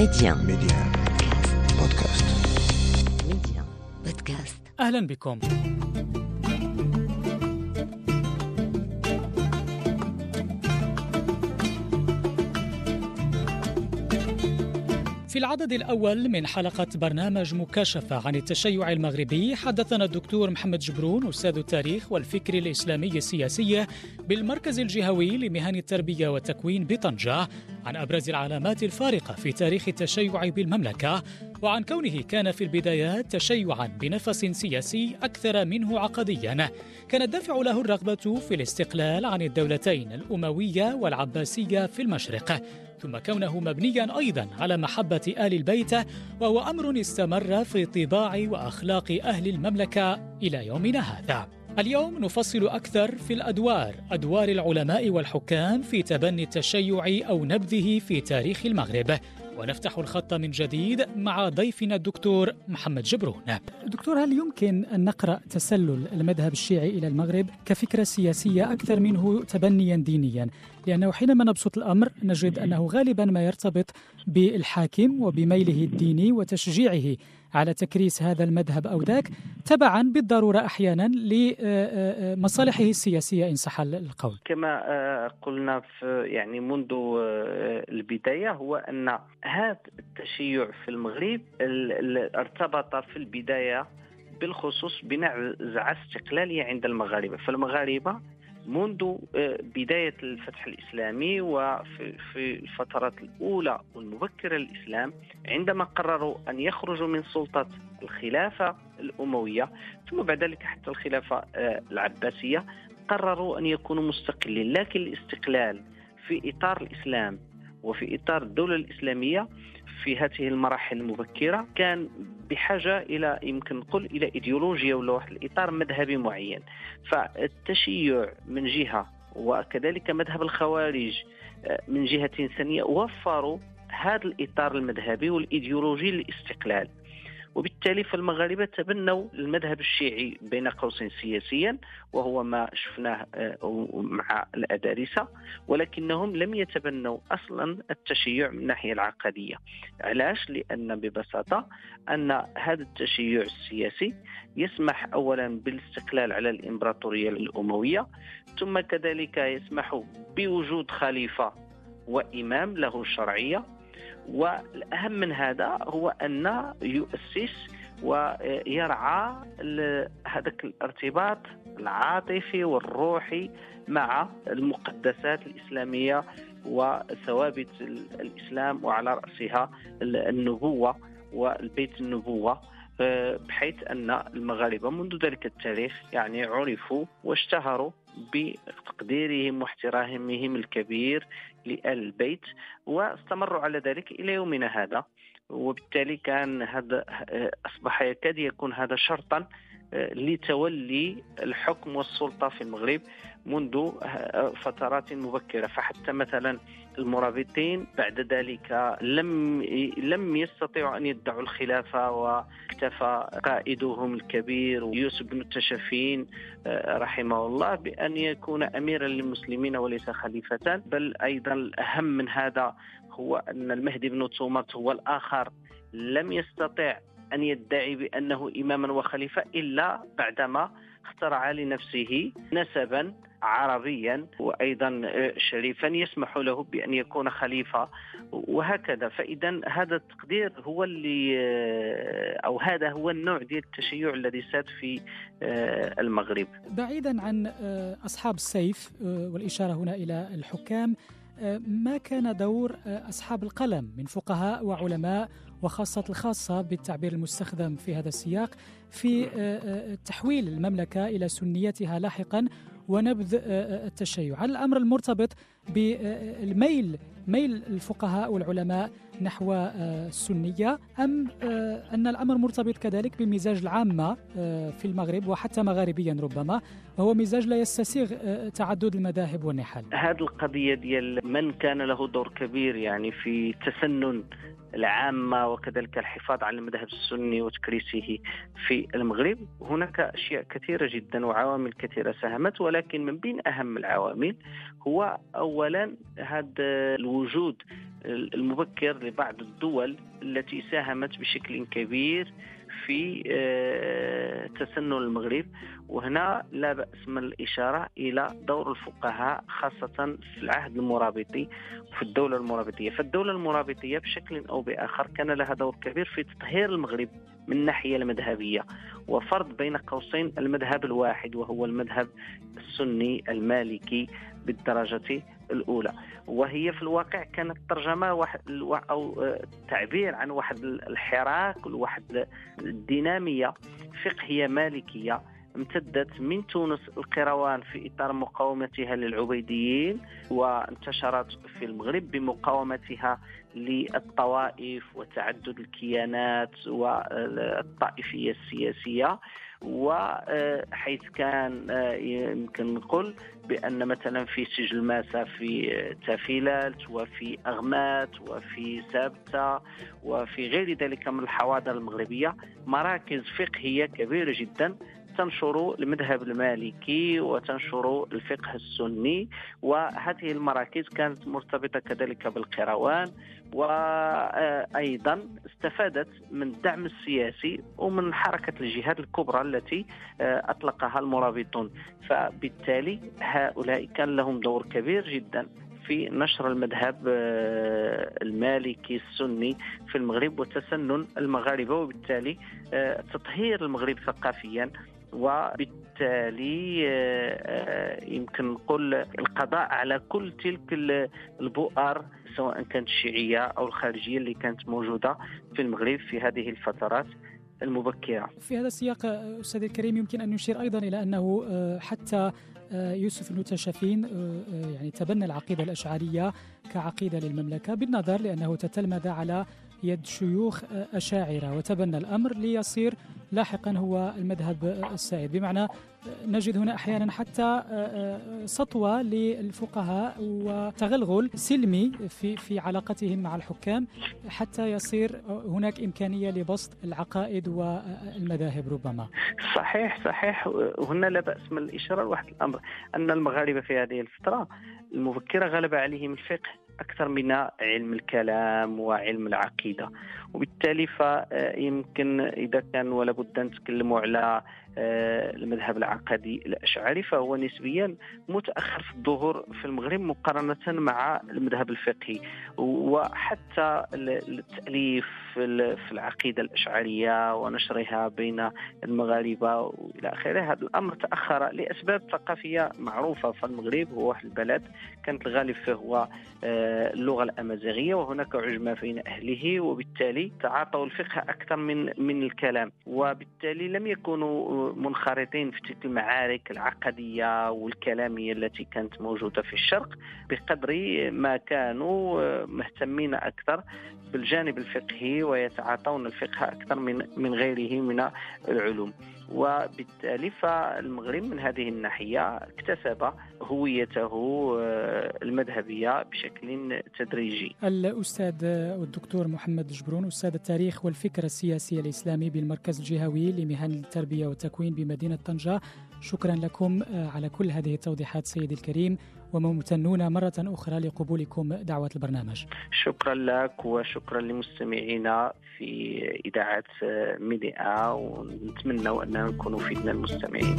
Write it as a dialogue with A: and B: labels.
A: ميديان
B: ميديان بودكاست
A: ميديان بودكاست
C: أهلا بكم. العدد الأول من حلقة برنامج مكاشفة عن التشيع المغربي. حدثنا الدكتور محمد جبرون أستاذ التاريخ والفكر الإسلامي السياسي بالمركز الجهوي لمهن التربية والتكوين بطنجة عن أبرز العلامات الفارقة في تاريخ التشيع بالمملكة. وعن كونه كان في البدايات تشيعا بنفس سياسي أكثر منه عقديا كان الدافع له الرغبة في الاستقلال عن الدولتين الأموية والعباسية في المشرق ثم كونه مبنيا أيضا على محبة آل البيت وهو أمر استمر في طباع وأخلاق أهل المملكة إلى يومنا هذا. اليوم نفصل أكثر في الأدوار، أدوار العلماء والحكام في تبني التشيع أو نبذه في تاريخ المغرب. ونفتح الخط من جديد مع ضيفنا الدكتور محمد جبرون. دكتور هل يمكن أن نقرأ تسلل المذهب الشيعي إلى المغرب كفكرة سياسية أكثر منه تبنيا دينيا؟ لأنه حينما نبسط الأمر نجد أنه غالبا ما يرتبط بالحاكم وبميله الديني وتشجيعه على تكريس هذا المذهب أو ذاك تبعا بالضرورة أحيانا لمصالحه السياسية إن صح القول.
D: كما قلنا في يعني منذ البداية هو أن هذا التشيع في المغرب ارتبط في البداية بالخصوص بنزعه استقلالية عند المغاربة، فالمغاربة منذ بداية الفتح الإسلامي وفي في الفترات الأولى والمبكرة للإسلام عندما قرروا أن يخرجوا من سلطة الخلافة الأموية ثم بعد ذلك حتى الخلافة العباسية قرروا أن يكونوا مستقلين. لكن الاستقلال في إطار الإسلام وفي إطار الدولة الإسلامية في هذه المراحل المبكرة كان بحاجة إلى يمكن نقول إلى إيديولوجيا ولا واحد الإطار مذهبي معين. فالتشيع من جهة وكذلك مذهب الخوارج من جهة ثانية وفروا هذا الإطار المذهبي والإيديولوجي للاستقلال. وبالتالي فالمغاربة تبنوا المذهب الشيعي بين قوسين سياسيا وهو ما شفناه مع الأدارسة ولكنهم لم يتبنوا أصلا التشيع من الناحية العقدية. علاش؟ لأن ببساطة أن هذا التشيع السياسي يسمح اولا بالاستقلال على الإمبراطورية الأموية ثم كذلك يسمح بوجود خليفة وإمام له الشرعيه والأهم من هذا هو أن يؤسس ويرعى هذاك الارتباط العاطفي والروحي مع المقدسات الإسلامية وثوابت الإسلام وعلى رأسها النبوة والبيت النبوة. بحيث أن المغاربة منذ ذلك التاريخ يعني عرفوا واشتهروا بتقديرهم واحترامهم الكبير لآل البيت واستمروا على ذلك إلى يومنا هذا. وبالتالي كان هذا أصبح يكاد يكون هذا شرطا لتولي الحكم والسلطة في المغرب منذ فترات مبكرة. فحتى مثلا المرابطين بعد ذلك لم لم يستطيعوا أن يدعوا الخلافة واكتفى قائدهم الكبير يوسف بن التشفين رحمه الله بأن يكون اميرا للمسلمين وليس خليفة. بل أيضا الأهم من هذا هو أن المهدي بن تومرت هو الآخر. لم يستطع أن يدعي بأنه إماما وخليفة إلا بعدما اخترع لنفسه نسبا عربيا وأيضا شريفا يسمح له بأن يكون خليفة. وهكذا. فاذا هذا التقدير هو اللي أو هذا هو النوع ديال التشيع الذي ساد في المغرب.
C: بعيدا عن أصحاب السيف والإشارة هنا إلى الحكام ما كان دور أصحاب القلم من فقهاء وعلماء وخاصة الخاصة بالتعبير المستخدم في هذا السياق في تحويل المملكة إلى سنيتها لاحقا ونبذ التشيع. هل الأمر المرتبط بالميل ميل الفقهاء والعلماء نحو السنية أم أن الأمر مرتبط كذلك بالمزاج العامة في المغرب وحتى مغاربيا ربما وهو مزاج لا يستسيغ تعدد المذاهب والنحل.
D: هذه القضية ديال من كان له دور كبير يعني في تسنن العامة وكذلك الحفاظ على المذهب السني وتكريسه في المغرب. هناك أشياء كثيرة جدا وعوامل كثيرة ساهمت ولكن من بين أهم العوامل هو أولا هذا الوجود المبكر لبعض الدول التي ساهمت بشكل كبير في آه، تسنن المغرب. وهنا لا بأس من الإشارة إلى دور الفقهاء خاصة في العهد المرابطي وفي الدولة المرابطية. فالدولة المرابطية بشكل أو بآخر كان لها دور كبير في تطهير المغرب من الناحية المذهبية وفرض بين قوسين المذهب الواحد وهو المذهب السني المالكي بالدرجة الأولى. وهي في الواقع كانت ترجمة واحد أو تعبير عن واحد الحراك وواحد الدينامية فقهية مالكية امتدت من تونس القروان في إطار مقاومتها للعبيديين وانتشرت في المغرب بمقاومتها للطوائف وتعدد الكيانات والطائفية السياسية. وحيث كان يمكن نقول بأن مثلا في سجل ماسا في تافيلالت وفي أغمات وفي سابتة وفي غير ذلك من الحواضر المغربية مراكز فقهية كبيرة جدا تنشر المذهب المالكي وتنشر الفقه السني وهذه المراكز كانت مرتبطة كذلك بالقروان وأيضا استفادت من الدعم السياسي ومن حركة الجهاد الكبرى التي أطلقها المرابطون. فبالتالي هؤلاء كان لهم دور كبير جدا في نشر المذهب المالكي السني في المغرب وتسنن المغاربة وبالتالي تطهير المغرب ثقافيا. وبالتالي آه، آه، يمكن نقول القضاء على كل تلك البؤر سواء كانت الشيعية أو الخارجية اللي كانت موجودة في المغرب في هذه الفترات المبكرة.
C: في هذا السياق أستاذ الكريم يمكن أن نشير أيضا إلى أنه آه، حتى يوسف المتشافين يعني تبنى العقيدة الأشعرية كعقيدة للمملكة بالنظر لأنه تتلمذ على يد شيوخ أشاعرة. وتبنى الأمر ليصير لاحقا هو المذهب السائد. بمعنى نجد هنا أحيانا حتى آه، آه، سطوة للفقهاء وتغلغل سلمي في في علاقتهم مع الحكام حتى يصير هناك إمكانية لبسط العقائد والمذاهب ربما.
D: صحيح صحيح. هنا لا بأس من الإشارة لواحد الأمر أن المغاربة في هذه الفترة المفكرة غلب عليهم الفقه. أكثر من علم الكلام وعلم العقيدة. وبالتالي فيمكن إذا كان ولا بد أن نتكلموا على المذهب العقدي الأشعري فهو نسبيا متأخر في الظهور في المغرب مقارنة مع المذهب الفقهي. وحتى التأليف في العقيدة الأشعرية ونشرها بين المغاربة وإلى آخره هذا الأمر تأخر لأسباب ثقافية معروفة. فالمغرب هو واحد البلد كانت الغالب فيه هو آه، اللغة الأمازيغية وهناك عجمة بين أهله وبالتالي تعاطوا الفقه أكثر من من الكلام. وبالتالي لم يكونوا منخرطين في تلك المعارك العقدية والكلامية التي كانت موجودة في الشرق بقدر ما كانوا مهتمين أكثر بالجانب الفقهي ويتعاطون الفقه أكثر من من غيره من العلوم. وبالتالي فالمغرب من هذه الناحية اكتسب هويته آه، المذهبية بشكل تدريجي.
C: الأستاذ الدكتور محمد جبرون أستاذ التاريخ والفكر السياسي الإسلامي بالمركز الجهوي لمهن التربية والتكوين بمدينة طنجة. شكرا لكم آه، على كل هذه التوضيحات سيدي الكريم وممتنون مرة أخرى لقبولكم دعوة البرنامج.
D: شكرا لك وشكرا لمستمعينا في إذاعة ميديا ونتمنى أن نكون فيدنا المستمعين.